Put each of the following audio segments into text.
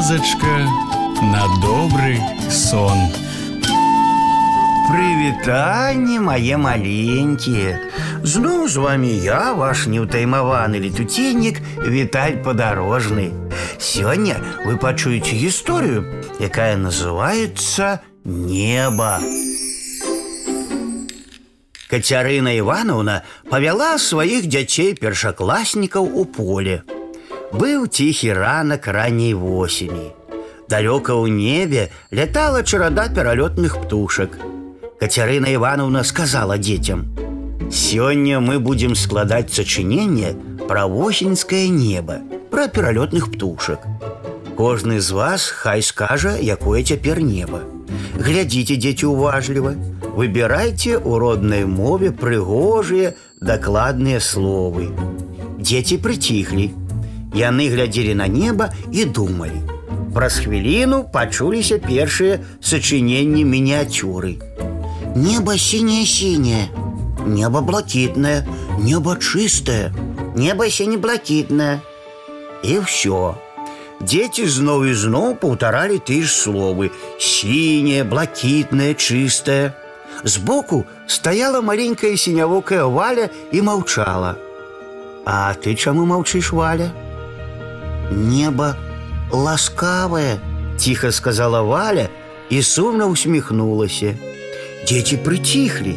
казачка на добрый сон. Прывітанне мае маленькія. Зноў з вами я, ваш неўтаймаваны летуценнік Віталь падарожны. Сёння вы пачуеце гісторыю, якая называецца неба. Кацярына Івановна павяла сваіх дзяцей першакласнікаў у поле. Быў ціхі ранак ранняй восені. Далёка ў небе лятала чарада пералётных птушак. Кацярына Івановна сказала дзецям: « Сёння мы будзем складаць сачыненне пра восеньскае неба, пра пералётных птушак. Кожны з вас хай скажа, якое цяпер неба. Глядзіце дзеці уважліва, выбірайце ў роднай мове прыгожыя, дакладныя словы. Дзеці прыціхлі. Яны глядзелі на неба і думалі. Праз хвіліну пачуліся першыя сачыненні мініяцюры. Небо синее-синее, небо блакитное, небо чистое, небо сине-блакитное. И все. Дети зноў і зноў паўтаралі ты ж словы: синее, блакитное, чистое. Сбоку стояла маленькая синявокая Валя и молчала. А ты чаму молчишь, Валя? Небо ласкавое, тихо сказала Валя и сумно усмехнулась. Дети прыціхлі.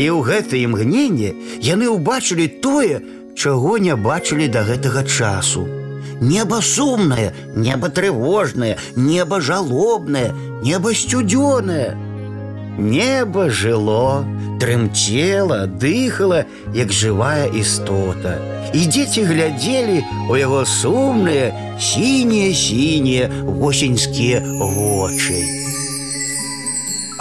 І ў гэтае імгненне яны ўбачылі тое, чаго не бачылі да гэтага часу. Неба сумнае, неба трывожнае, неба жалобнае, неба сцюдзёнае. Неба жыло, трымцела, дыхала, як жывая істота. І дзеці глядзелі у яго сумныя, сінія сінія восеньскія вочы.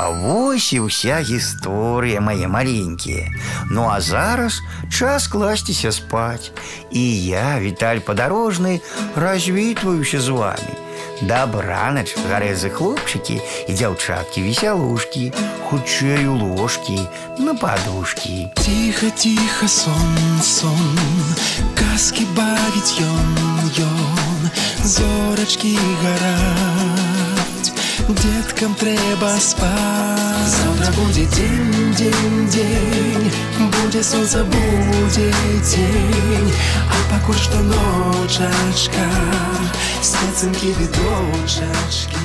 А вось і ўся гісторыя мае маленькія. Ну а зараз час класціся спаць. І я, Віталь падарожны, развітваюся з вами. Дабранач, гарэзы хлопчыкі і дзяўчаткі весялушкі, хутчэй у ложкі, на падушкі. Тихо, тихо, сон, сон, казки бавіць ён, ён, зорачкі гараць. Деткам трэба спаць. Завтра будзе дзень, дзень, дзень, Będzie słońce budzi dzień A pakłe szto noczeczka Z pacynki wydłoczeczki